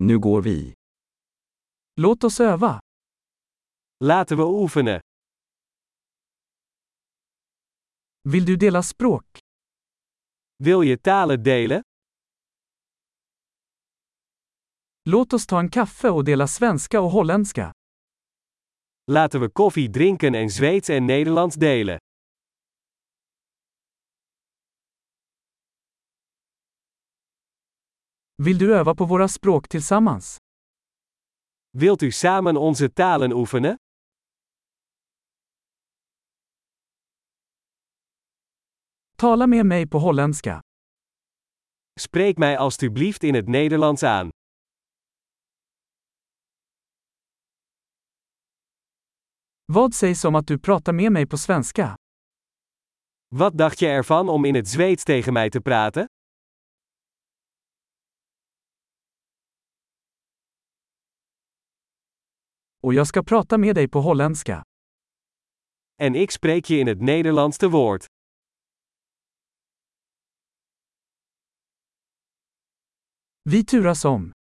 Nu går vi. Låt oss öva. Laten we oefenen. Vill du dela språk? Wil je talen delen? Låt oss ta en kaffe och dela svenska och holländska. Laten we koffie drinken en Zweeds en Nederlands delen. Vill du öva på våra språk tillsammans? Wilt u samen onze talen oefenen? Tala med mig på holländska. Spreek mij alstublieft in het Nederlands aan. Vad sägs om att du pratar med mig på svenska? Wat dacht je ervan om in het Zweeds tegen mij te praten? Och jag ska prata med dig på holländska. En ik spreek je in het Nederlands te woord. Vi turas om.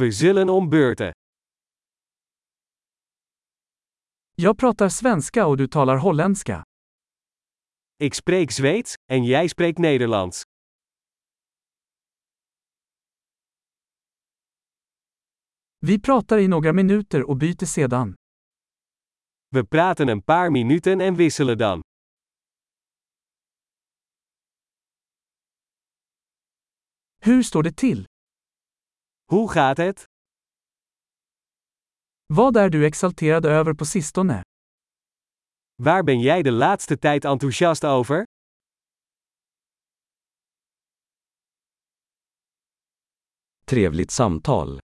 We zullen om beurten. Jag pratar svenska och du talar holländska. Ik spreek Zweeds en jij spreekt Nederlands. Vi pratar i några minuter och byter sedan. We praten een paar minuten en wisselen dan. Hur står det till? Hoe gaat het? Vad är du exalterad över på sistone? Waar ben jij de laatste tijd enthousiast over? Trevligt samtal.